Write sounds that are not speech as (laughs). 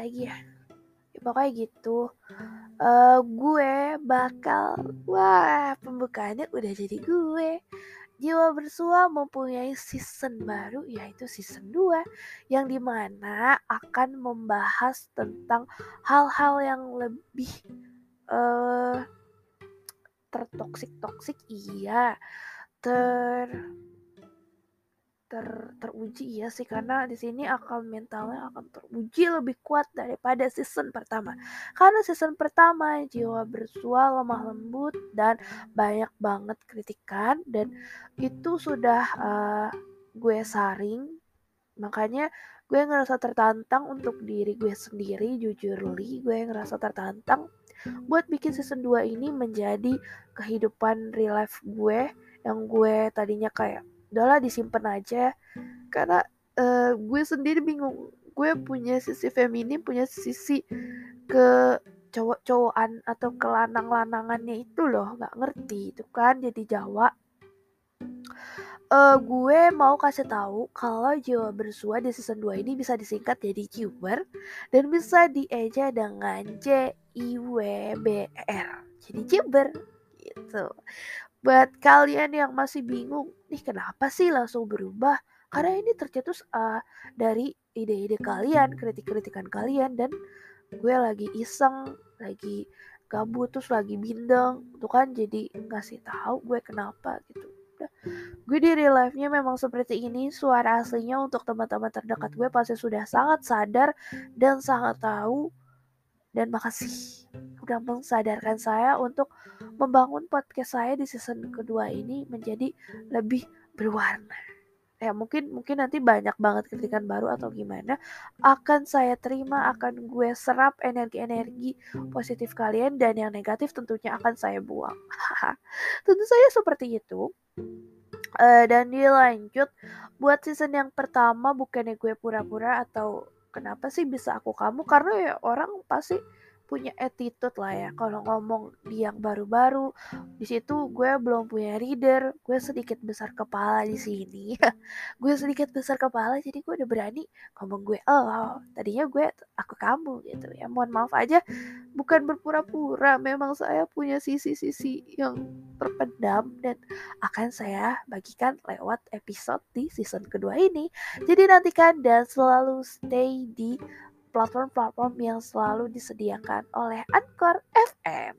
lagi ya? ya pokoknya gitu. Uh, gue bakal wah pembukaannya udah jadi gue. Jiwa Bersua mempunyai season baru yaitu season 2 yang di mana akan membahas tentang hal-hal yang lebih uh, tertoksik-toksik iya. Ter ter teruji ya sih. Karena di sini akal mentalnya akan teruji lebih kuat daripada season pertama. Karena season pertama jiwa bersua lemah lembut dan banyak banget kritikan dan itu sudah uh, gue saring. Makanya gue ngerasa tertantang untuk diri gue sendiri jujur li gue ngerasa tertantang buat bikin season 2 ini menjadi kehidupan real life gue yang gue tadinya kayak udahlah disimpan aja. Karena uh, gue sendiri bingung. Gue punya sisi feminim punya sisi ke cowok-cowokan atau ke lanang-lanangannya itu loh nggak ngerti itu kan jadi Jawa. Uh, gue mau kasih tahu kalau Jawa Bersua di season 2 ini bisa disingkat jadi Juber dan bisa dieja dengan J I W B R. Jadi Juber gitu buat kalian yang masih bingung, nih kenapa sih langsung berubah? Karena ini tercetus uh, dari ide-ide kalian, kritik-kritikan kalian dan gue lagi iseng, lagi gabut terus lagi bindeng, tuh kan jadi ngasih tahu gue kenapa gitu. gue di real life-nya memang seperti ini, suara aslinya untuk teman-teman terdekat gue pasti sudah sangat sadar dan sangat tahu dan makasih udah mengsadarkan saya untuk membangun podcast saya di season kedua ini menjadi lebih berwarna. Ya mungkin mungkin nanti banyak banget kritikan baru atau gimana akan saya terima akan gue serap energi-energi positif kalian dan yang negatif tentunya akan saya buang. (laughs) Tentu saja seperti itu. Uh, dan dilanjut buat season yang pertama bukannya gue pura-pura atau kenapa sih bisa aku kamu karena ya orang pasti punya attitude lah ya. Kalau ngomong di yang baru-baru di situ gue belum punya reader. Gue sedikit besar kepala di sini. (laughs) Gue sedikit besar kepala jadi gue udah berani ngomong gue oh tadinya gue aku kamu gitu ya. Mohon maaf aja bukan berpura-pura. Memang saya punya sisi-sisi yang terpendam dan akan saya bagikan lewat episode di season kedua ini. Jadi nantikan dan selalu stay di platform-platform yang selalu disediakan oleh Anchor FM.